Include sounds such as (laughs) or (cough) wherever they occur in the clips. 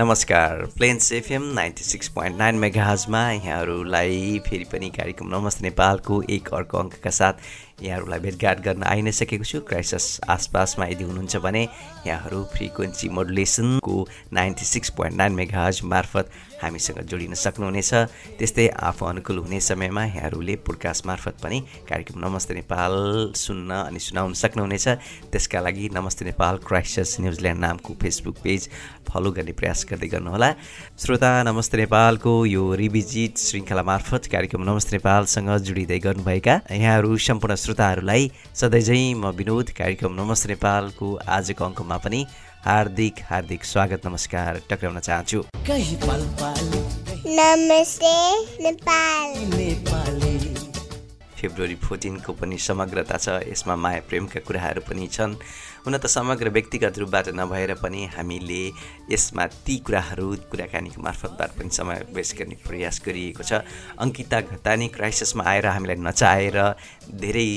नमस्कार। Plains FM ninety six point nine मेगाजमा यहाँहरूलाई फेरि पनि कार्यक्रम नमस्ते नेपालको एक अर्को अङ्कका साथ। यहाँहरूलाई भेटघाट गर्न आइ नै सकेको छु। क्राइसिस आसपासमा यदि हुनुहुन्छ भने यहाँहरू frequency मोडुलेसनको ninety six point nine megas मार्फत हामीसँग जोडिन सक्नुहुनेछ। त्यस्तै आफू अनुकूल हुने समयमा यहाँहरूले पोडकास्ट मार्फत पनि कार्यक्रम नमस्ते नेपाल सुन्न अनि सुनाउन सक्नुहुनेछ। त्यसका लागि Namaste Nepal crisis New Zealand नामको फेसबुक पेज फलो गर्ने प्रयास गर्दै गर्नुहोला। श्रोता नमस्ते नेपालको यो रिभिजिट श्रृङ्खला मार्फत कार्यक्रम नमस्ते नेपालसँग जोडिँदै गर्नुभएका यहाँहरू सम्पूर्ण श्रोताहरूलाई सधैँझै म विनोद कार्यक्रम नमस्ते नेपालको आजको अङ्कमा पनि हार्दिक हार्दिक स्वागत नमस्कार टक्राउन चाहन्छु। नमस्ते नेपाल। फेब्रुअरी फोर्टिनको पनि समग्रता छ यसमा माया प्रेमका कुराहरू पनि छन्। हुन त समग्र व्यक्तिगत रूपबाट नभएर पनि हामीले यसमा ती कुराहरू कुराकानीको मार्फतबाट पनि समावेश गर्ने प्रयास गरिएको छ। अङ्किता घतानी क्राइसिसमा आएर हामीलाई नचाहेर धेरै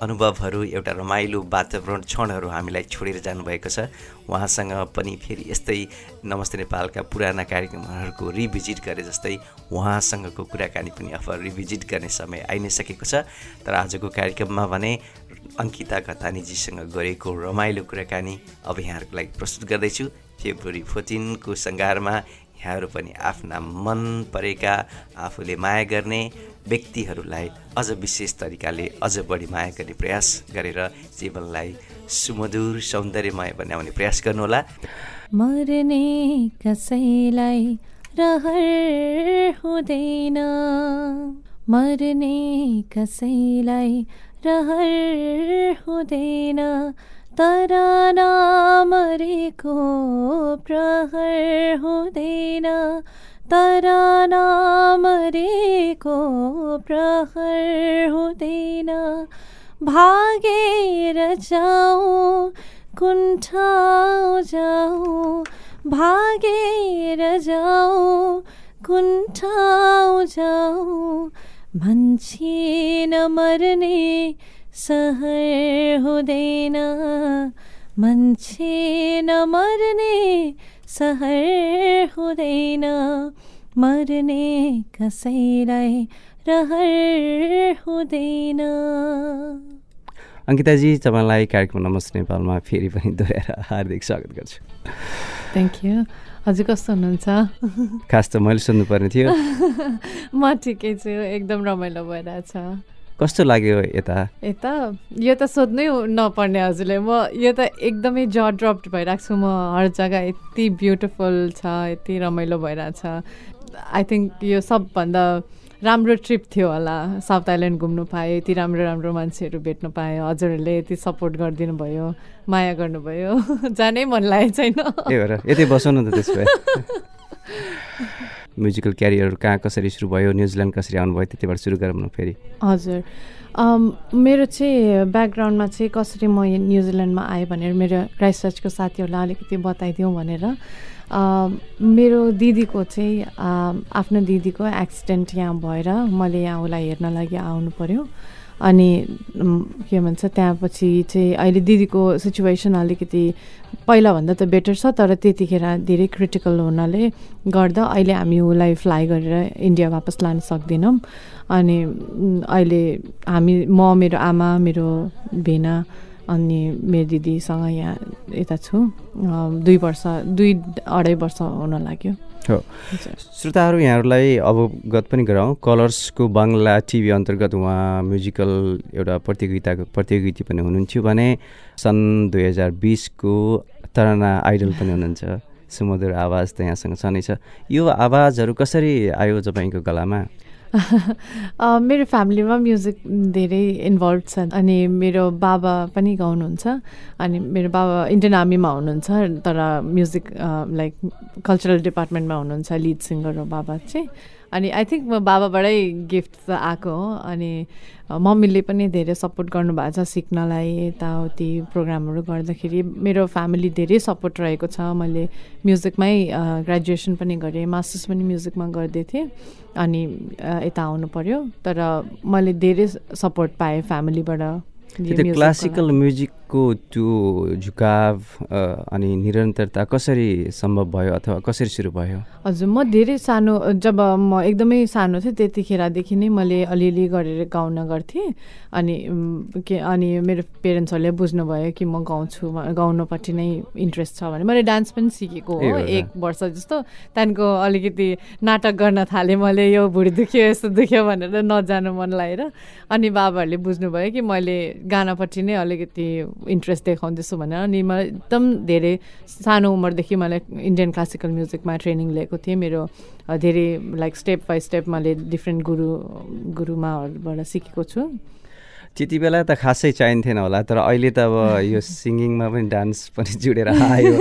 अनुभवहरू एउटा रमाइलो वातावरण क्षणहरू हामीलाई छोडेर जानुभएको छ। उहाँसँग पनि फेरि यस्तै नमस्ते नेपालका पुराना कार्यक्रमहरूको रिभिजिट गरे जस्तै उहाँसँगको कुराकानी पनि अब रिभिजिट गर्ने समय आइ नै सकेको छ। तर आजको कार्यक्रममा भने अङ्किता घतानीजीसँग गरेको रमाइलो कुराकानी अब यहाँहरूको लागि प्रस्तुत गर्दैछु। फेब्रुअरी फोर्टिनको सङ्घारमा यहाँहरू पनि आफ्ना मन परेका आफूले माया गर्ने व्यक्तिहरूलाई अझ विशेष तरिकाले अझ बढी माया गर्ने प्रयास गरेर जीवनलाई सुमधुर सौन्दर्यमय बनाउने प्रयास गर्नुहोला। मर्ने कसैलाई रहर हुँदैन। मर्ने कसैलाई रहर हुँदैन। तर नमरेको प्रहर हुँदैन। तर नमरेको प्रहर हुँदैन। भागेर जाउँ कुन ठाउँ जाउँ भागेर जाउँ कुन ठाउँ जाउँ मान्छे नमर्ने सहर हुँदैन मान्छे नमर्ने सहर हुँदैन मर्ने कसैलाई रहर हुँदैन अङ्किताजी तपाईँलाई कार्यक्रम नमस्ते नेपालमा फेरि पनि दोहोऱ्याएर हार्दिक स्वागत गर्छु। थ्याङ्क यू हजुर कस्तो हुनुहुन्छ? खास त मैले सोध्नुपर्ने थियो। (laughs) म ठिकै छु एकदम रमाइलो भइरहेछ। कस्तो लाग्यो यता? यता? यो त सोध्नै नपर्ने हजुरले। म यो त एकदमै ज ड्रप्ड भइरहेको छु। म हर जग्गा यति ब्युटिफुल छ यति रमाइलो भइरहेछ। आई थिङ्क यो सबभन्दा राम्रो ट्रिप थियो होला। साउथ आइल्यान्ड घुम्नु पाएँ यति राम्रो राम्रो मान्छेहरू भेट्नु पाएँ हजुरहरूले यति सपोर्ट गरिदिनु भयो माया गर्नुभयो (laughs) जानै मन लागेको छैन। यतै बसौँ न त त्यसो भए। म्युजिकल क्यारियर कहाँ कसरी सुरु भयो न्युजिल्यान्ड कसरी आउनुभयो त्यतिबाट सुरु गरौँ न फेरि। हजुर। मेरो चाहिँ ब्याकग्राउन्डमा चाहिँ कसरी म न्युजिल्यान्डमा आएँ भनेर मेरो क्राइस्ट चर्चको साथीहरूलाई अलिकति बताइदिउँ भनेर। मेरो दिदीको चाहिँ आफ्नो दिदीको एक्सिडेन्ट यहाँ भएर मैले यहाँ उसलाई हेर्न लागि आउनु पऱ्यो अनि के भन्छ त्यहाँपछि चाहिँ अहिले दिदीको सिचुएसन अलिकति पहिलाभन्दा त बेटर छ तर त्यतिखेर धेरै क्रिटिकल हुनाले गर्दा अहिले हामी उसलाई फ्लाइ गरेर इन्डिया वापस लान सक्दैनौँ। अनि अहिले हामी म मेरो आमा मेरो भेना अनि मेरो दिदीसँग यहाँ यता छु। दुई वर्ष दुई अढाई वर्ष हुन लाग्यो। हो। श्रोताहरू यहाँहरूलाई अवगत पनि गराउँ। कलर्सको बङ्गला टिभी अन्तर्गत उहाँ म्युजिकल एउटा प्रतियोगिताको प्रतियोगिता पनि हुनुहुन्थ्यो भने सन् दुई हजार बिसको तराना आइडल पनि हुनुहुन्छ। सुमधुर आवाज त यहाँसँग छँदै छ। यो आवाजहरू कसरी आयो तपाईँको गलामा? मेरो फ्यामिलीमा म्युजिक धेरै इन्भल्भ छ अनि मेरो बाबा पनि गाउनुहुन्छ अनि मेरो बाबा इन्डियन आर्मीमा हुनुहुन्छ तर म्युजिक लाइक कल्चरल डिपार्टमेन्टमा हुनुहुन्छ लिड सिङ्गर हो बाबा चाहिँ। अनि आई थिङ्क म बाबाबाटै गिफ्ट आएको हो। अनि मम्मीले पनि धेरै सपोर्ट गर्नुभएको छ सिक्नलाई यताउति प्रोग्रामहरू गर्दाखेरि। मेरो फ्यामिली धेरै सपोर्ट रहेको छ। मैले म्युजिकमै ग्रेजुएसन पनि गरेँ मास्टर्स पनि म्युजिकमा गर्दै थिएँ। अनि यता आउनु पऱ्यो तर मैले धेरै सपोर्ट पाएँ फ्यामिलीबाट क्लासिकल म्युजिकको त्यो झुकाव अनि निरन्तरता कसरी सम्भव भयो अथवा कसरी सुरु भयो? हजुर म धेरै सानो जब म एकदमै सानो थिएँ त्यतिखेरदेखि नै मैले अलिअलि गरेर गाउन गर्थेँ। अनि के अनि मेरो पेरेन्ट्सहरूले बुझ्नुभयो कि म गाउँछु गाउनुपट्टि नै इन्ट्रेस्ट छ भने मैले डान्स पनि सिकेको हो एक वर्ष जस्तो। त्यहाँदेखिको अलिकति नाटक गर्न थालेँ मैले यो भुँडी दुख्यो यस्तो दुख्यो भनेर नजानु मन लागेर। अनि बाबाहरूले बुझ्नुभयो कि मैले गानापट्टि नै अलिकति इन्ट्रेस्ट देखाउँदैछु भनेर अनि म एकदम धेरै सानो उमेरदेखि मैले इन्डियन क्लासिकल म्युजिकमा ट्रेनिङ लिएको थिएँ मेरो धेरै लाइक स्टेप बाई स्टेप मैले डिफ्रेन्ट गुरु गुरुमाहरूबाट सिकेको छु। त्यति बेला त खासै चाहिन्थेन होला तर अहिले त अब यो (laughs) सिङ्गिङमा पनि डान्स पनि जुडेर आयो।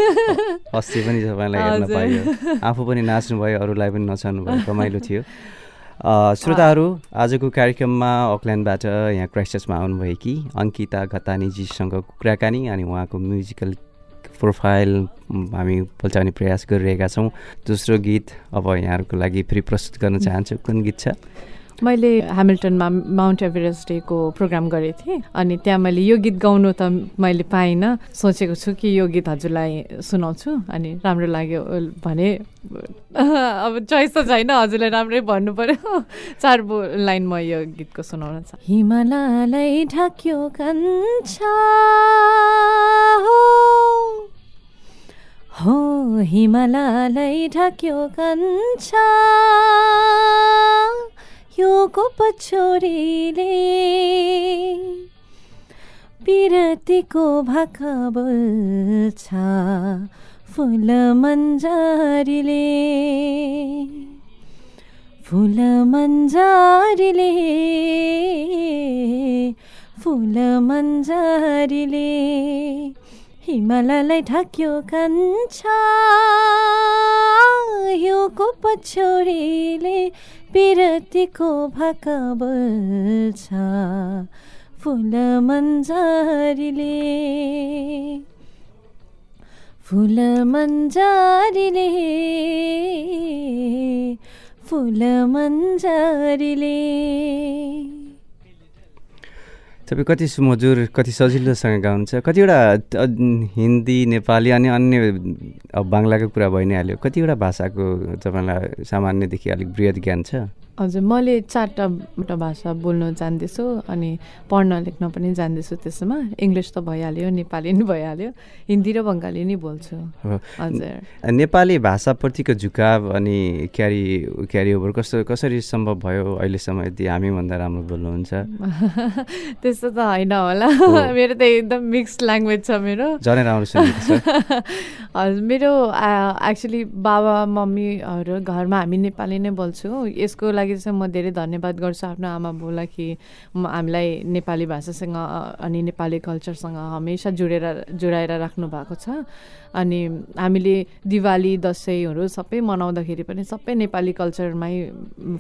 अस्ति पनि (laughs) तपाईँलाई हेर्न पाइयो। आफू पनि नाच्नुभयो अरूलाई पनि नचाउनु भयो रमाइलो थियो। (laughs) श्रोताहरू आजको कार्यक्रममा अकल्यान्डबाट यहाँ क्राइस्टर्समा आउनुभएकी अङ्किता घतानीजीसँग कुराकानी अनि उहाँको म्युजिकल प्रोफाइल हामी पल्टाउने प्रयास गरिरहेका छौँ। दोस्रो गीत अब यहाँहरूको लागि फेरि प्रस्तुत गर्न चाहन्छु। कुन गीत छ? मैले ह्यामिल्टनमा माउन्ट एभरेस्ट डेको प्रोग्राम गरेको थिएँ अनि त्यहाँ मैले यो गीत गाउनु त मैले पाइनँ। सोचेको छु कि यो गीत हजुरलाई सुनाउँछु अनि राम्रो लाग्यो भने अब चोइस त छैन हजुरलाई राम्रै भन्नु पऱ्यो (laughs) चार बो लाइन म यो गीतको सुनाउन छ हिमालय ढाक्यो कन्छा हो। हिमालय ढाक्यो कन्छा। यो पछोरीले पिरतीको भाका बोल्छ फुल मन्जारीले फुल मन्जारीले फुल मन्जारीले हिमालयलाई ढाक्यो कान्छ। यो पछोरीले पिरतीको भाका बोल्छ फुल मन्जारीले फुल मन्जारीले फुल मन्जारीले तपाईँ कति सुमजुर कति सजिलोसँग गाउनुहुन्छ? कतिवटा हिन्दी नेपाली अनि अन्य अब बाङ्लाको कुरा भइ नै हाल्यो। कतिवटा भाषाको तपाईँलाई सामान्यदेखि अलिक वृहत ज्ञान छ? हजुर मैले चारवटा भाषा बोल्न जान्दैछु अनि पढ्न लेख्न पनि जान्दैछु त्यसमा। इङ्ग्लिस त भइहाल्यो नेपाली पनि भइहाल्यो हिन्दी र बङ्गाली नै बोल्छु। हजुर। नेपाली भाषाप्रतिको झुकाव अनि क्यारी क्यारी ओभर कस्तो कसरी सम्भव भयो अहिलेसम्म यदि हामीभन्दा राम्रो बोल्नुहुन्छ? (laughs) त्यस्तो त होइन होला। (laughs) मेरो त एकदम मिक्स ल्याङ्ग्वेज छ मेरो। झनै राम्रो (laughs) हजुर मेरो एक्चुली बाबा मम्मीहरू घरमा हामी नेपाली नै बोल्छौँ। यसको लागि लागि चाहिँ म धेरै धन्यवाद गर्छु आफ्नो आमा बाउलाई कि हामीलाई नेपाली भाषासँग अनि नेपाली कल्चरसँग हमेसा जोडेर जोडाएर राख्नु भएको छ। अनि हामीले दिवाली दसैँहरू सबै मनाउँदाखेरि पनि सबै नेपाली कल्चरमै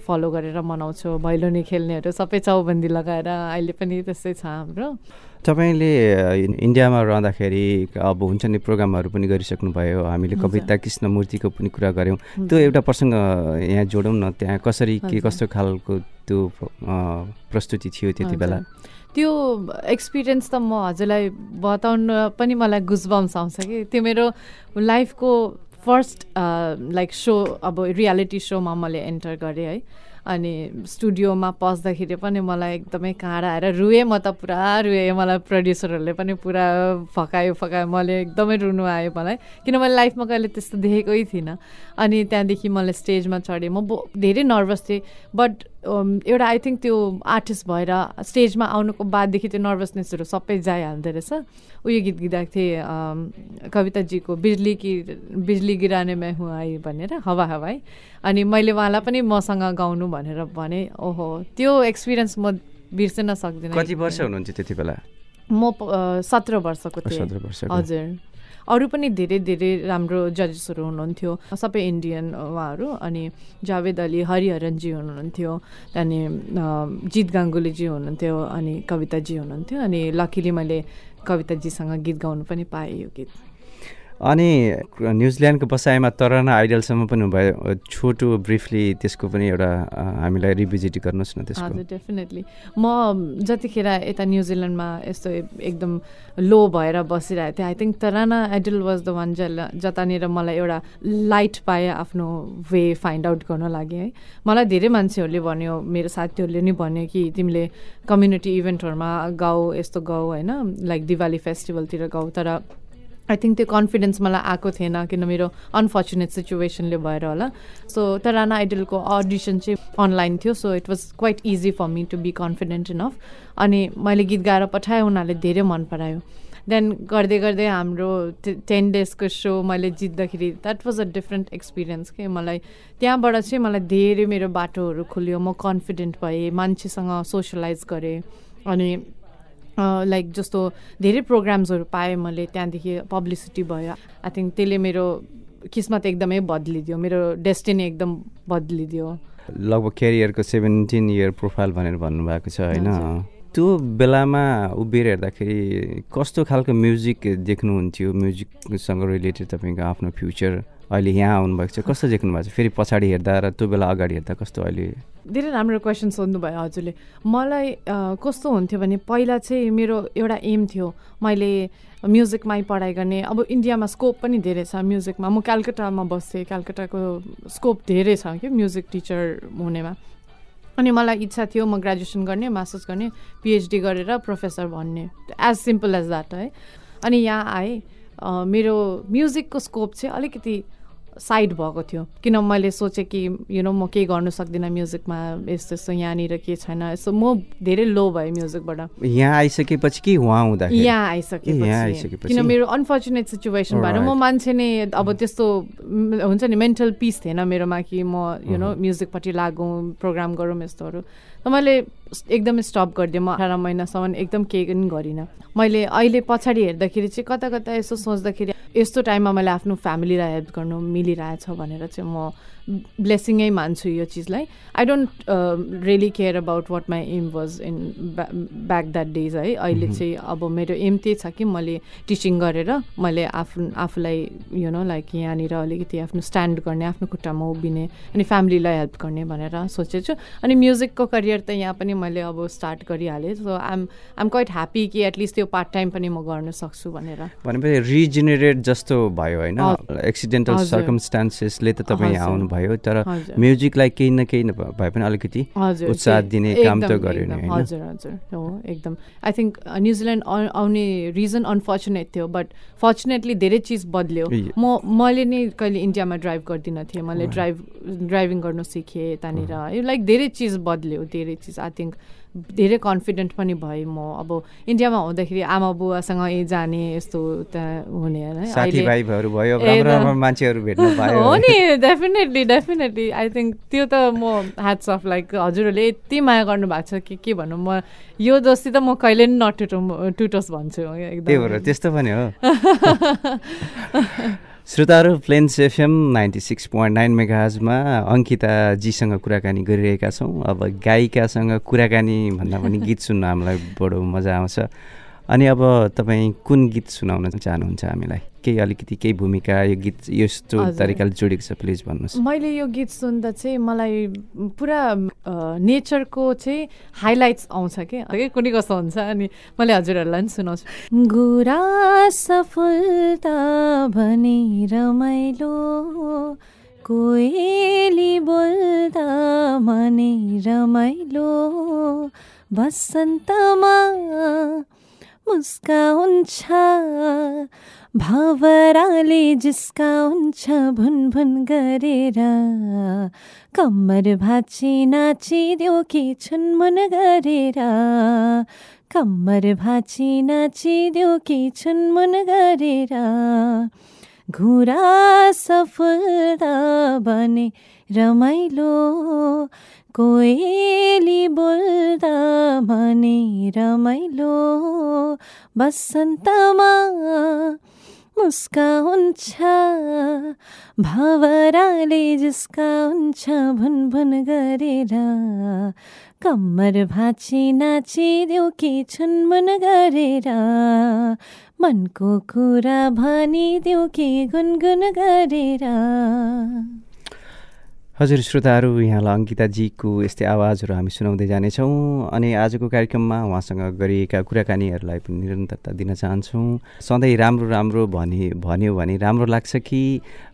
फलो गरेर मनाउँछौँ। भैलोनी खेल्नेहरू सबै चौबन्दी लगाएर। अहिले पनि त्यस्तै छ हाम्रो। तपाईँले इन्डियामा रहँदाखेरि अब हुन्छ नि प्रोग्रामहरू पनि गरिसक्नुभयो। हामीले कविता कृष्णमूर्तिको पनि कुरा गऱ्यौँ। त्यो एउटा प्रसङ्ग यहाँ जोडौँ न। त्यहाँ कसरी के कस्तो खालको त्यो प्रस्तुति थियो त्यति बेला? त्यो एक्सपिरियन्स त म हजुरलाई बताउन पनि मलाई गुजबम्स आउँछ कि। त्यो मेरो लाइफको फर्स्ट लाइक सो अब रियालिटी सोमा मैले एन्टर गरेँ है। अनि स्टुडियोमा पस्दाखेरि पनि मलाई एकदमै काँडा आएर रुएँ। म त पुरा रुएँ। मलाई प्रड्युसरहरूले पनि पुरा फकायो फकायो। मैले एकदमै रुनु आयो मलाई। किन मैले लाइफमा कहिले त्यस्तो देखेकै थिइनँ। अनि त्यहाँदेखि मैले स्टेजमा चढेँ। म धेरै नर्भस थिएँ। बट एउटा आई थिङ्क त्यो आर्टिस्ट भएर स्टेजमा आउनुको बाददेखि त्यो नर्भसनेसहरू सबै जाइहाल्दो रहेछ उयो गीत गीत थिएँ कविताजीको बिजली कि बिजली गिराने मै हुँ आई भनेर हवा हवाई। अनि मैले उहाँलाई पनि मसँग गाउनु भनेर भने ओहो त्यो एक्सपिरियन्स म बिर्सिन सक्दिनँ। कति वर्ष हुनुहुन्थ्यो त्यति बेला? म सत्र वर्षको थिएँ। हजुर। अरू पनि धेरै धेरै राम्रो जजेसहरू हुनुहुन्थ्यो। सबै इन्डियन उहाँहरू अनि जावेद अली हरिहरनजी हुनुहुन्थ्यो त्यहाँदेखि जित गाङ्गुलीजी हुनुहुन्थ्यो अनि कविताजी हुनुहुन्थ्यो अनि लकिली मैले कविताजीसँग गीत गाउनु पनि पाएँ यो गीत। अनि न्युजिल्यान्डको बसाइमा तराना आइडलसम्म पनि भयो। छोटो ब्रिफली त्यसको पनि एउटा हामीलाई रिभिजिट गर्नुहोस् न त्यसको। हजुर डेफिनेटली। म जतिखेर यता न्युजिल्यान्डमा यस्तो एकदम लो भएर बसिरहेको थिएँ I think Tarana idol was the one ज जतानिर मलाई एउटा लाइट पाएँ आफ्नो वे फाइन्ड आउट गर्न लागि है। मलाई धेरै मान्छेहरूले भन्यो मेरो साथीहरूले नि भन्यो कि तिमीले कम्युनिटी इभेन्टहरूमा गाऊ यस्तो गाऊ होइन। लाइक दिवाली फेस्टिभलतिर गाऊ तर आई थिङ्क त्यो कन्फिडेन्स मलाई आएको थिएन किन मेरो अनफर्चुनेट सिचुएसनले भएर होला। सो तर राना आइडलको अडिसन चाहिँ अनलाइन थियो so it was quite easy for me to be confident enough अनि मैले गीत गाएर पठाएँ उनीहरूले धेरै मन परायो। देन गर्दै गर्दै हाम्रो टेन डेजको सो मैले जित्दाखेरि that was a different experience के मलाई। त्यहाँबाट चाहिँ मलाई धेरै मेरो बाटोहरू खुल्यो म कन्फिडेन्ट भएँ मान्छेसँग सोसलाइज गरेँ। अनि लाइक जस्तो धेरै प्रोग्राम्सहरू पाएँ मैले त्यहाँदेखि पब्लिसिटी भयो। आई थिङ्क त्यसले मेरो किस्मत एकदमै बदलिदियो। मेरो डेस्टिनी एकदम बदलिदियो। लगभग क्यारियरको सेभेन्टिन इयर प्रोफाइल भनेर भन्नुभएको छ होइन? त्यो बेलामा उभिएर हेर्दाखेरि कस्तो खालको म्युजिक देख्नुहुन्थ्यो? म्युजिकसँग रिलेटेड तपाईँको आफ्नो फ्युचर अहिले यहाँ आउनुभएको छ? कस्तो देख्नु भएको छ? फेरि पछाडि हेर्दा र त्यो बेला अगाडि हेर्दा कस्तो अहिले? धेरै राम्रो क्वेसन सोध्नुभयो हजुरले। मलाई कस्तो हुन्थ्यो भने पहिला चाहिँ मेरो एउटा एम थियो मैले म्युजिकमै पढाइ गर्ने। अब इन्डियामा स्कोप पनि धेरै छ म्युजिकमा म क्यालकटामा बस्थेँ क्यालकटाको स्कोप धेरै छ कि म्युजिक टिचर हुनेमा। अनि मलाई इच्छा थियो म ग्रेजुएसन गर्ने मास्टर्स गर्ने पिएचडी गरेर प्रोफेसर भन्ने एज सिम्पल एज द्याट है। अनि यहाँ आएँ। मेरो म्युजिकको स्कोप चाहिँ अलिकति साइड भएको थियो। किन मैले सोचेँ कि यु नो म केही गर्नु सक्दिनँ म्युजिकमा यस्तो यस्तो यहाँनिर के छैन यस्तो म धेरै लो भएँ म्युजिकबाट। यहाँ आइसकेपछि कि उहाँ हुँदा यहाँ आइसकेपछि। किन मेरो अनफर्चुनेट सिचुएसन भएर म मान्छे नै अब त्यस्तो हुन्छ नि मेन्टल पिस थिएन मेरोमा कि म यु नो म्युजिकपट्टि लागौँ प्रोग्राम गरौँ यस्तोहरू। त मैले एकदमै स्टप गरिदिएँ म अठार महिनासम्म एकदम केही पनि गरिनँ। मैले अहिले पछाडि हेर्दाखेरि चाहिँ कता कता यसो सोच्दाखेरि यस्तो टाइममा मैले आफ्नो फ्यामिलीलाई हेल्प गर्नु मिलिरहेछ भनेर चाहिँ म ब्लेसिङै मान्छु यो चिजलाई I don't really care about what my am was in back that days है अहिले चाहिँ अब मेरो एम त्यही छ कि मैले टिचिङ गरेर मैले आफू आफूलाई यु नो लाइक यहाँनिर अलिकति आफ्नो स्ट्यान्ड गर्ने आफ्नो खुट्टामा उभिने अनि फ्यामिलीलाई हेल्प गर्ने भनेर सोचेको छु। अनि म्युजिकको करियर त यहाँ पनि मैले अब start गरिहालेँ। So I'm I'm quite happy कि एटलिस्ट त्यो पार्ट टाइम पनि म गर्न सक्छु भनेर। भनेपछि रिजेनेरेट जस्तो भयो होइन? एक्सिडेन्टल सर्कमस्टान्सेसले त तपाईँ आउनु भयो तर म्युजिकलाई केही न केही भए पनि अलिकति उत्साह दिने काम त गर्यो नि हजुर हजुर। हो एकदम। आई थिङ्क न्युजिल्यान्ड आउने रिजन अनफर्चुनेट थियो बट फर्चुनेटली धेरै चिज बद्ल्यो। म मैले नै कहिले इन्डियामा ड्राइभ गर्दिनँ थिएँ। मैले ड्राइभ ड्राइभिङ गर्नु सिकेँ यतानिर लाइक धेरै चिज बद्ल्यो धेरै चिज आई थिङ्क धेरै कन्फिडेन्ट पनि भएँ म। अब इन्डियामा हुँदाखेरि आमा बुवासँग जाने यस्तो त्यहाँ हुने हो नि डेफिनेटली डेफिनेटली आई थिङ्क त्यो त म ह्याट्स अफ लाइक हजुरहरूले यति माया गर्नु भएको छ कि के भनौँ म यो दोस्ती त म कहिले पनि नटुटौँ टुटोस् भन्छु। एकदम। त्यस्तो पनि हो। (laughs) श्रोताहरू Plains FM ninety six point nine मेगाजमा अङ्किताजीसँग कुराकानी गरिरहेका छौँ। अब गायिकासँग कुराकानी भन्दा पनि गीत सुन्न हामीलाई बडो मजा आउँछ। अनि अब तपाईँ कुन गीत सुनाउन चाहनुहुन्छ हामीलाई? केही अलिकति केही भूमिका यो गीत यस्तो तरिकाले जोडेको छ प्लिज भन्नुहोस्। मैले यो गीत सुन्दा चाहिँ मलाई पुरा नेचरको चाहिँ हाइलाइट्स आउँछ कि? कुनै कस्तो हुन्छ? अनि मैले हजुरहरूलाई पनि सुनाउँछु। गुरा सफलता भने रमाइलो कोइली बोल्दा मने रमाइलो बसन्तमा मुस्काउँछ भावराले जिस्काउँछ भुन भुन गरेर। कम्मर भाँची नाचिदेऊ कि छुनमुन गरेर। कम्मर भाँची नाचिदेऊ कि छुनमुन गरेर। घुरा सफलता बने रमाइलो कोइली बोल्दा भने रमाइलो। बसन्तमा मुस्काउँछ भावराले जिस्काउँछ भुन भुन गरेर कम्मर भाँची नाचिदेऊ कि छुनमुन गरेर। मनको कुरा भनिदेऊ कि गुनगुन गरेर। हजुर श्रोताहरू यहाँलाई अङ्किताजीको यस्तै आवाजहरू हामी सुनाउँदै जानेछौँ अनि आजको कार्यक्रममा उहाँसँग गरिएका कुराकानीहरूलाई पनि निरन्तरता दिन चाहन्छौँ। सधैँ राम्रो राम्रो भने भन्यो भने राम्रो लाग्छ कि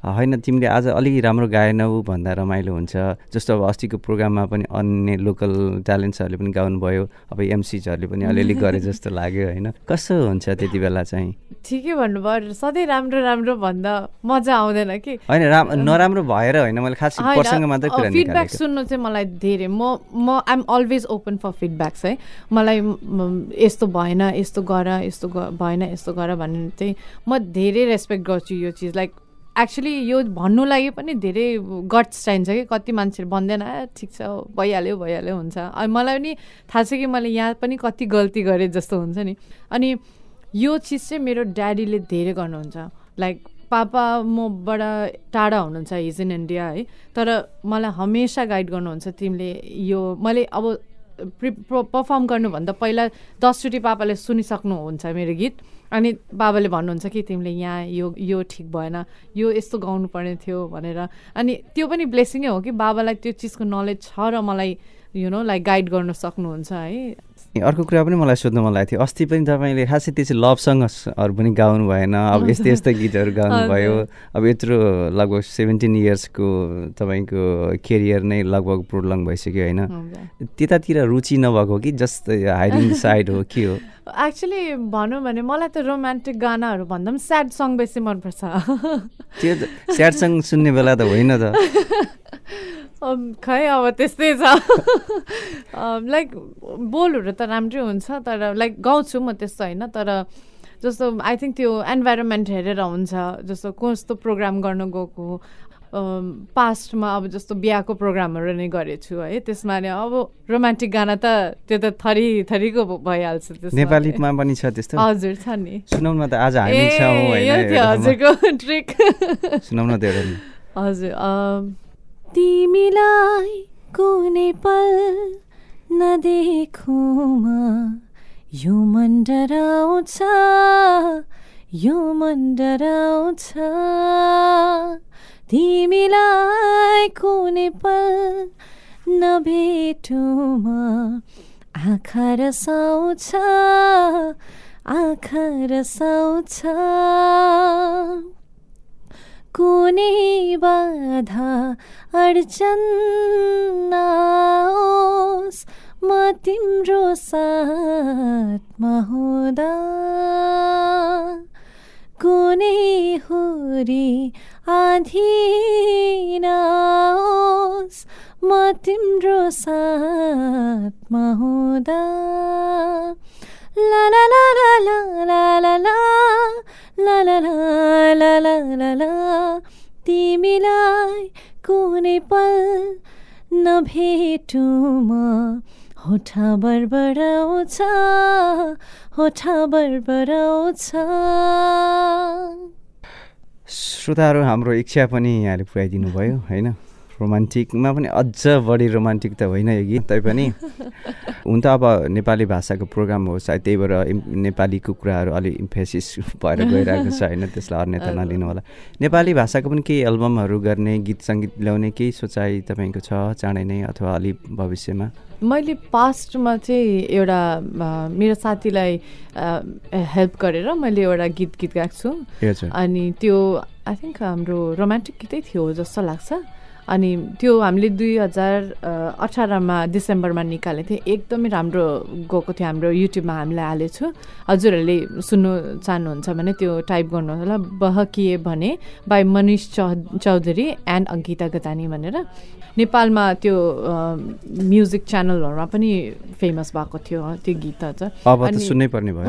होइन तिमीले आज अलिक राम्रो गाएनौ भन्दा रमाइलो हुन्छ। जस्तो अब अस्तिको प्रोग्राममा पनि अन्य लोकल ट्यालेन्ट्सहरूले पनि गाउनुभयो अब एमसिजहरूले पनि अलिअलि गरे जस्तो लाग्यो होइन? कस्तो हुन्छ त्यति बेला चाहिँ? ठिकै भन्नुभयो सधैँ राम्रो राम्रो भन्दा मजा आउँदैन कि? होइन राम नराम्रो भएर होइन मैले खास फिडब्याक सुन्नु चाहिँ मलाई धेरै म म I'm always open for feedbacks है। मलाई यस्तो भएन यस्तो गर यस्तो भएन यस्तो गर भन्ने चाहिँ म धेरै रेस्पेक्ट गर्छु यो चिज। लाइक एक्चुली यो भन्नु लागि पनि धेरै गट्स चाहिन्छ कि? कति मान्छेहरू भन्दैन ठिक छ भइहाल्यो भइहाल्यो हुन्छ। अनि मलाई पनि थाहा छ कि मैले यहाँ पनि कति गल्ती गरेँ जस्तो हुन्छ नि। अनि यो चिज चाहिँ मेरो ड्याडीले धेरै गर्नुहुन्छ। लाइक पापा मबाट टाढा हुनुहुन्छ हिज इन इन्डिया है। तर मलाई हमेसा गाइड गर्नुहुन्छ तिमीले यो मैले अब प्रि पर्फर्म गर्नुभन्दा पहिला दसचोटि पापाले सुनिसक्नुहुन्छ मेरो गीत। अनि बाबाले भन्नुहुन्छ कि तिमीले यहाँ यो यो ठिक भएन यो यस्तो गाउनु पर्ने थियो भनेर। अनि त्यो पनि ब्लेसिङै हो कि बाबालाई त्यो चिजको नलेज छ र मलाई यु नो लाइक गाइड गर्न सक्नुहुन्छ है। अर्को कुरा पनि मलाई सोध्नु मन लागेको थियो। अस्ति पनि तपाईँले खासै त्यसै लभ सङ्गहरू पनि गाउनु भएन। अब यस्तै यस्तै गीतहरू गाउनुभयो। अब यत्रो लगभग सेभेन्टिन इयर्सको तपाईँको केरियर नै लगभग प्रोलङ भइसक्यो होइन? त्यतातिर रुचि नभएको कि जस्तै हाइडिङ साइड हो के हो? एक्चुली भनौँ भने मलाई त रोमान्टिक गानाहरू भन्दा पनि स्याड सङ बेसी मनपर्छ। त्यो स्याड सङ सुन्ने बेला त होइन त। (laughs) खै अब त्यस्तै छ। लाइक बोलहरू त राम्रै हुन्छ तर लाइक गाउँछु म त्यस्तो होइन तर जस्तो आई थिङ्क त्यो इन्भाइरोमेन्ट हेरेर हुन्छ जस्तो कस्तो प्रोग्राम गर्नु गएको पास्टमा अब जस्तो बिहाको प्रोग्रामहरू नै गरेछु है। त्यसमा नै अब रोमान्टिक गाना त त्यो त थरी थरीको भइहाल्छ नेपालीमा पनि छ त्यस्तो? हजुर छ नि। सुनाउन त आज हामी छौँ हजुरको (laughs) ट्रिक। सुनाउन त हजुर तिमीलाई कुनै पल नदेखुमा यो मन डराउँछ यो मन डराउँछ। तिमीलाई कुनै पल नभेटुमा। आँखा रसाउँछ आँखा रसाउँछ। कुनै बाधा अडचन नओस् म तिम्रो साथमा हुँदा। कुनै हुरी आधी नओस् म तिम्रो साथमा हुँदा ला ला ला ला ला ला ला ला ला ला ला ला ला तिमीलाई कुनै पल नभेटुमा होठा बरबराउँछ होठा बरबराउँछ। श्रोताहरू हाम्रो इच्छा पनि यहाँले पुऱ्याइदिनु भयो होइन? रोमान्टिकमा पनि अझ बढी रोमान्टिक त होइन यो गीत तैपनि। (laughs) हुन त अब नेपाली भाषाको प्रोग्राम हो सायद त्यही भएर नेपालीको कुराहरू अलिक इम्फेसिस भएर (laughs) गइरहेको छ होइन त्यसलाई अन्यथा नलिनु होला नेपाली भाषाको पनि केही एल्बमहरू गर्ने गीत सङ्गीत ल्याउने केही सोचाइ तपाईँको छ चाँडै नै अथवा अलिक भविष्यमा? मैले पास्टमा चाहिँ एउटा मेरो साथीलाई हेल्प गरेर मैले एउटा गीत गीत गाएको छु। अनि त्यो आई थिङ्क हाम्रो रोमान्टिक गीतै थियो जस्तो लाग्छ। अनि त्यो हामीले दुई हजार अठारमा डिसेम्बरमा निकालेको थियौँ। एकदमै राम्रो गएको थियो हाम्रो युट्युबमा हामीले हालेको छु हजुरहरूले सुन्नु चाहनुहुन्छ भने त्यो टाइप गर्नु होला बहकिए भने बाई मनिष चौ चौधरी एन्ड अङ्किता गतानी भनेर। नेपालमा त्यो म्युजिक च्यानलहरूमा पनि फेमस भएको थियो त्यो गीतहरू चाहिँ अब त सुन्नै पर्ने भयो।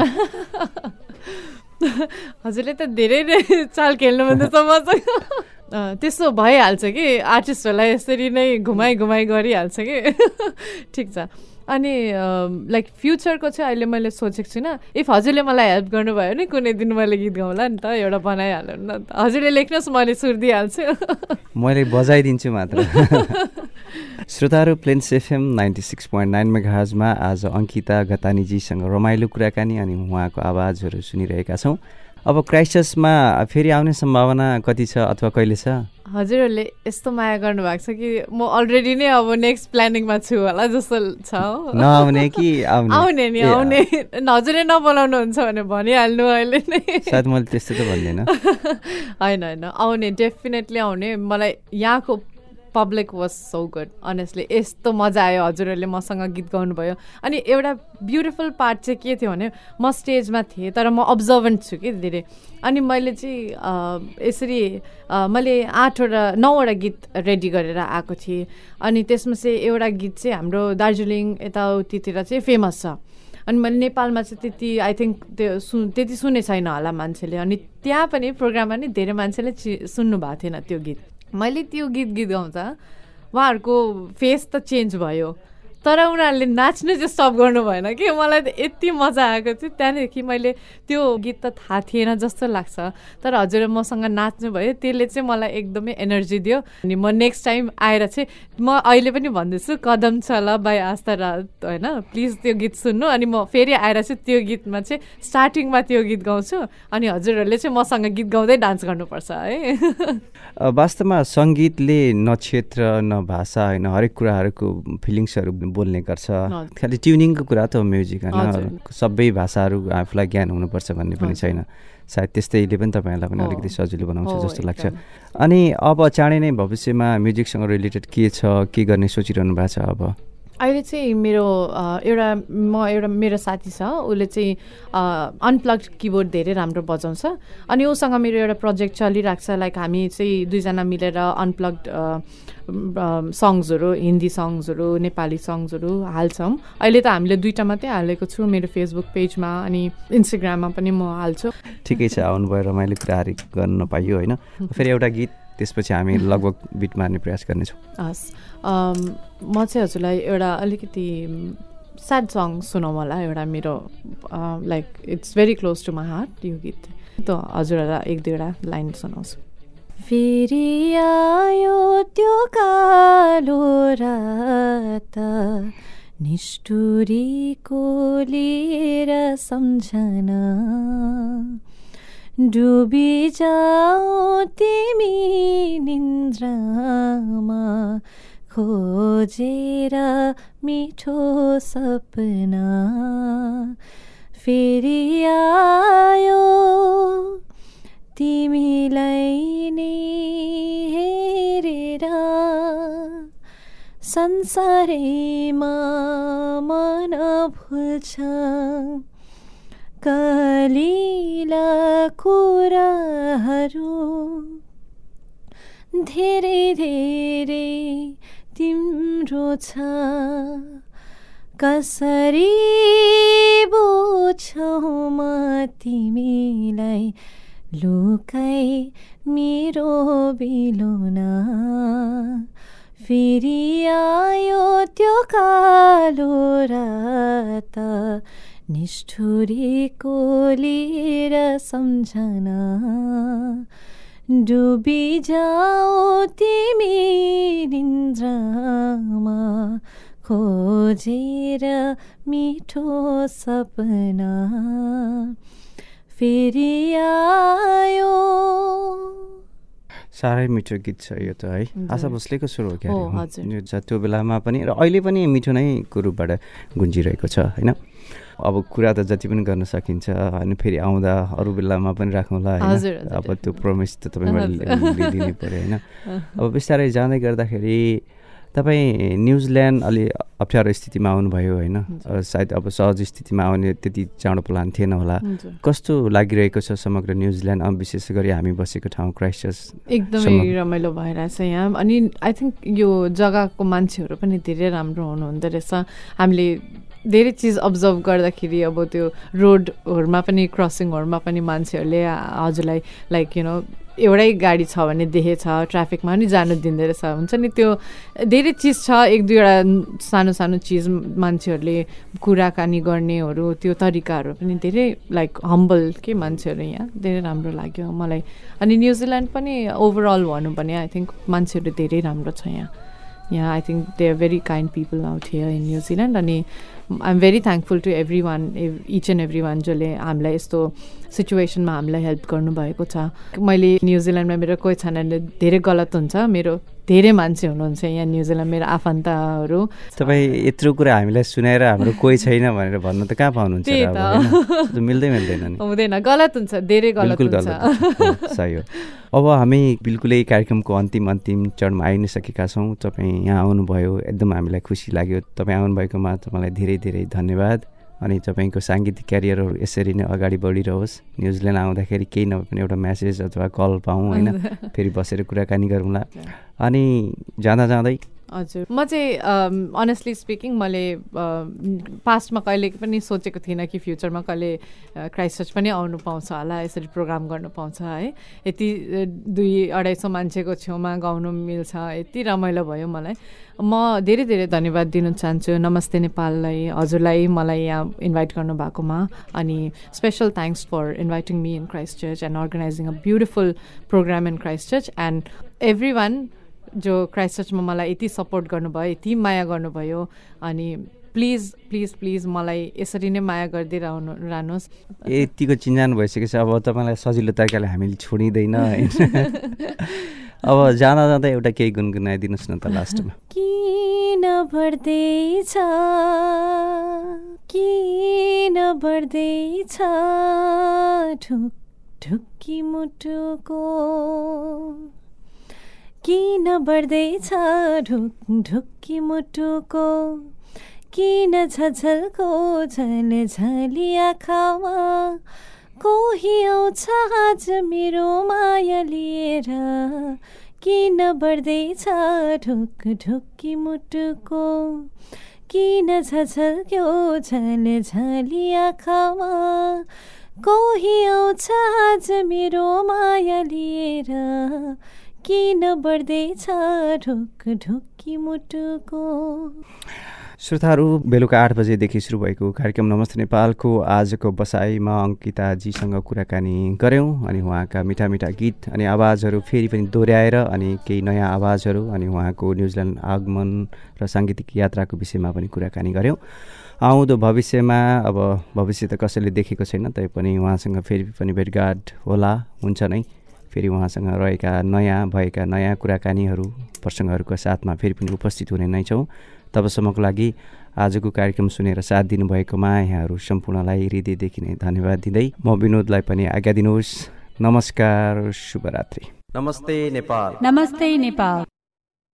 (laughs) हजुरले त धेरै नै चाल खेल्नु भन्दैछ मसँग। त्यस्तो भइहाल्छ कि आर्टिस्टहरूलाई यसरी नै घुमाइ घुमाइ गरिहाल्छ कि? (laughs) ठिक छ। अनि लाइक फ्युचरको चाहिँ अहिले मैले सोचेको छुइनँ। इफ हजुरले मलाई हेल्प गर्नुभयो भने कुनै दिन मैले गीत गाउँला नि त एउटा बनाइहाल्नु न त। हजुरले लेख्नुहोस् मैले सुर दिइहाल्छु (laughs) मैले बजाइदिन्छु मात्र। श्रोताहरू Plains FM ninety six point nine मेघाजमा आज अङ्किता घतानीजीसँग रमाइलो कुराकानी अनि उहाँको आवाजहरू सुनिरहेका छौँ। अब क्राइसिसमा फेरि आउने सम्भावना कति छ अथवा कहिले छ? हजुरहरूले यस्तो माया गर्नुभएको छ कि म अलरेडी नै अब नेक्स्ट प्लानिङमा छु होला जस्तो छ नआउने कि आउने? नि आउने। हजुरले नबोलाउनुहुन्छ भने भनिहाल्नु अहिले नै। सायद मैले त्यस्तो त भन्दिनँ। (laughs) होइन होइन। आउने डेफिनेटली आउने। मलाई यहाँको public was so good honestly यस्तो मजा आयो हजुरहरूले मसँग गीत गाउनुभयो। अनि एउटा ब्युटिफुल पार्ट चाहिँ के थियो भने म स्टेजमा थिएँ तर म अब्जर्भेन्ट छु कि धेरै अनि मैले चाहिँ यसरी मैले आठवटा नौवटा गीत रेडी गरेर आएको थिएँ। अनि त्यसमा चाहिँ एउटा गीत चाहिँ हाम्रो दार्जिलिङ यताउतितिर चाहिँ फेमस छ। अनि मैले नेपालमा चाहिँ त्यति आई थिङ्क त्यो सु त्यति सुने छैन होला मान्छेले। अनि त्यहाँ पनि प्रोग्राममा नि धेरै मान्छेले सुन्नु भएको थिएन त्यो गीत। मैले त्यो गीत गीत गाउँदा उहाँहरूको फेस त चेन्ज भयो। तर उनीहरूले नाच्नु चाहिँ स्टप गर्नु भएन कि। मलाई त यति मजा आएको थियो। त्यहाँदेखि मैले त्यो गीत त थाहा थिएन जस्तो लाग्छ। तर हजुर मसँग नाच्नु भयो त्यसले चाहिँ मलाई एकदमै एनर्जी दियो। अनि म नेक्स्ट टाइम आएर चाहिँ म अहिले पनि भन्दैछु कदम छ ल बाई आस्था रात होइन। प्लिज त्यो गीत सुन्नु। अनि म फेरि आएर चाहिँ त्यो गीतमा चाहिँ स्टार्टिङमा त्यो गीत गाउँछु। अनि हजुरहरूले चाहिँ मसँग गीत गाउँदै डान्स गर्नुपर्छ है। (laughs) वास्तवमा सङ्गीतले न क्षेत्र न भाषा होइन हरेक कुराहरूको फिलिङ्सहरू बोल्ने गर्छ। खालि ट्युनिङको कुरा त हो म्युजिक होइन? सबै भाषाहरू आफूलाई ज्ञान हुनुपर्छ भन्ने पनि छैन। सायद त्यस्तैले पनि तपाईँहरूलाई पनि अलिकति सजिलो बनाउँछ जस्तो लाग्छ। अनि अब चाँडै नै भविष्यमा म्युजिकसँग रिलेटेड के छ के गर्ने सोचिरहनु भएको छ अब? अहिले चाहिँ मेरो एउटा म एउटा मेरो साथी छ उसले चाहिँ अनप्लग्ड किबोर्ड धेरै राम्रो बजाउँछ। अनि उसँग मेरो एउटा प्रोजेक्ट चलिरहेको छ लाइक हामी चाहिँ दुईजना मिलेर अनप्लग्ड सङ्ग्सहरू हिन्दी सङ्ग्सहरू नेपाली सङ्ग्सहरू हाल्छौँ। अहिले त हामीले दुइटा मात्रै हालेको छु मेरो फेसबुक पेजमा अनि इन्स्टाग्राममा पनि म हाल्छु। ठिकै छ आउनुभयो रमाइलो कुराहरू गर्न पाइयो होइन? (laughs) फेरि एउटा गीत त्यसपछि हामी (laughs) लगभग बिट मार्ने प्रयास गर्नेछौँ। हस्। म चाहिँ हजुरलाई एउटा अलिकति स्याड सङ सुनाउँ होला एउटा मेरो like it's very close to my heart यो गीत। त हजुरहरूलाई एक दुईवटा लाइन सुनाउँछु। फेरि आयो त्यो कालो रात निष्ठुरीको लिएर सम्झना। डुबी जाऊ तिमी निन्द्रामा खोजेर मिठो सपना फेरि आयो। तिमीलाई नै हेरेर संसारैमा मन भुल्छ। कलिला कुराहरू धेरै धेरै तिम्रो छ। कसरी बुझ्छौ म तिमीलाई? लुकाइ मेरो बिलोना फेरि आयो त्यो कालो रात। निष्ठुरीको लिएर सम्झना। डुबी जाऊ तिमी निन्द्रामा खोजेर मिठो सपना। फेरि आयो। साह्रै मिठो गीत छ यो त है। आशा भोसलेको स्वर हो क्या त्यो बेलामा पनि र अहिले पनि मिठो नै को रूपबाट गुन्जिरहेको छ होइन? अब कुरा त जति पनि गर्न सकिन्छ अनि फेरि आउँदा अरू बेलामा पनि राखौँला होइन। अब त्यो प्रमिस त तपाईँबाट लिनै पऱ्यो होइन? अब बिस्तारै जाँदै गर्दाखेरि तपाईँ न्युजिल्यान्ड अलि अप्ठ्यारो स्थितिमा आउनुभयो होइन? सायद अब सहज स्थितिमा आउने त्यति चाँडो प्लान थिएन होला। कस्तो लागिरहेको छ समग्र न्युजिल्यान्ड? अब विशेष गरी हामी बसेको ठाउँ क्राइस्टचर्च एकदमै। रमाइलो भइरहेछ यहाँ। अनि आई थिङ्क यो जग्गाको मान्छेहरू पनि धेरै राम्रो हुनुहुँदो रहेछ। हामीले धेरै चिज अब्जर्भ गर्दाखेरि अब त्यो रोडहरूमा पनि क्रसिङहरूमा पनि मान्छेहरूले हजुरलाई लाइक यु नो एउटै गाडी छ भने देखेछ ट्राफिकमा पनि जानु दिँदो रहेछ। हुन्छ नि त्यो धेरै चिज छ एक दुईवटा सानो सानो चिज मान्छेहरूले कुराकानी गर्नेहरू त्यो तरिकाहरू पनि धेरै लाइक हम्बल के मान्छेहरू यहाँ। धेरै राम्रो लाग्यो मलाई। अनि न्युजिल्यान्ड पनि ओभरअल भनौँ भने आई थिङ्क मान्छेहरू धेरै राम्रो छ यहाँ। यहाँ I think they are very kind people out here in New Zealand अनि I am very thankful to everyone each and every one जसले हामीलाई यस्तो सिचुएसनमा हामीलाई हेल्प गर्नुभएको छ। मैले न्युजिल्यान्डमा मेरो कोही छैन धेरै गलत हुन्छ। मेरो धेरै मान्छे हुनुहुन्छ यहाँ न्युजिल्यान्ड मेरो आफन्तहरू। तपाईँ यत्रो कुरा हामीलाई सुनाएर हाम्रो कोही छैन भनेर भन्नु त कहाँ पाउनुहुन्छ मिल्दै मिल्दैन नि। हुँदैन गलत हुन्छ धेरै गलत बिल्कुल हुन्छ। सही हो। अब हामी बिल्कुलै कार्यक्रमको अन्तिम अन्तिम चरणमा आइ नै सकेका छौँ। तपाईँ यहाँ आउनुभयो एकदम हामीलाई खुसी लाग्यो। तपाईँ आउनुभएकोमा तपाईँलाई धेरै धेरै धन्यवाद। अनि तपाईँको साङ्गीतिक क्यारियरहरू यसरी नै अगाडि बढिरहोस्। न्युजिल्यान्ड आउँदाखेरि केही नभए पनि एउटा म्यासेज अथवा कल पाऊँ होइन? फेरि बसेर कुराकानी गरौँला। अनि जाँदा जाँदै हजुर। म चाहिँ अनेस्टली स्पिकिङ मैले पास्टमा कहिले पनि सोचेको थिइनँ कि फ्युचरमा कहिले क्राइस्ट पनि आउनु पाउँछ होला यसरी प्रोग्राम गर्नु पाउँछ है। यति दुई अढाई सौ मान्छेको छेउमा गाउनु मिल्छ यति रमाइलो भयो मलाई। म धेरै धेरै धन्यवाद दिन चाहन्छु। नमस्ते नेपाललाई हजुरलाई मलाई यहाँ इन्भाइट गर्नु भएकोमा अनि special thanks for inviting me in Christchurch and organising a beautiful programme in Christchurch and everyone जो क्राइस्ट चर्चमा मलाई यति सपोर्ट गर्नुभयो यति माया गर्नुभयो अनि प्लिज प्लिज प्लिज मलाई यसरी नै माया गर्दै रहनु रहनुहोस्। यतिको चिन्जान भइसकेपछि अब तपाईँलाई सजिलो तरिकाले हामीले छोडिँदैन। (laughs) अब जाँदा जाँदा एउटा केही गुनगुनाइदिनुहोस् न त लास्टमा। (laughs) किन बढ्दैछ किन बढ्दैछ ढुक्की मुटुको किन बढ्दैछ ढुक ढुक्की मुटुको? किन झझल्को झल झली आँखामा? कोही आउँछ आज मेरो माया लिएर? किन बढ्दैछ ढुक ढुक्की मुटुको? किन झझल्क्यो झल झली आँखामा? कोही आउँछ आज मेरो माया लिएर? किन बढ्दैछ ढुक ढुक्की मुटुको? श्रोताहरू बेलुका आठ बजेदेखि सुरु भएको कार्यक्रम नमस्ते नेपालको आजको बसाइमा अङ्किताजीसँग कुराकानी गऱ्यौँ अनि उहाँका मिठा मिठा गीत अनि आवाजहरू फेरि पनि दोहोऱ्याएर अनि केही नयाँ आवाजहरू अनि उहाँको न्युजिल्यान्ड आगमन र साङ्गीतिक यात्राको विषयमा पनि कुराकानी गऱ्यौँ। आउँदो भविष्यमा अब भविष्य त कसैले देखेको छैन तैपनि उहाँसँग फेरि पनि भेटघाट होला हुन्छ नै। फेरि उहाँसँग रहेका नयाँ भएका नयाँ कुराकानीहरू प्रसङ्गहरूको साथमा फेरि पनि उपस्थित हुने नै छौँ। तबसम्मको लागि आजको कार्यक्रम सुनेर साथ दिनुभएकोमा यहाँहरू सम्पूर्णलाई हृदयदेखि नै धन्यवाद दिँदै म विनोदलाई पनि आज्ञा दिनुहोस्। नमस्कार शुभरात्रि। नमस्ते नेपाल। नमस्ते नेपाल।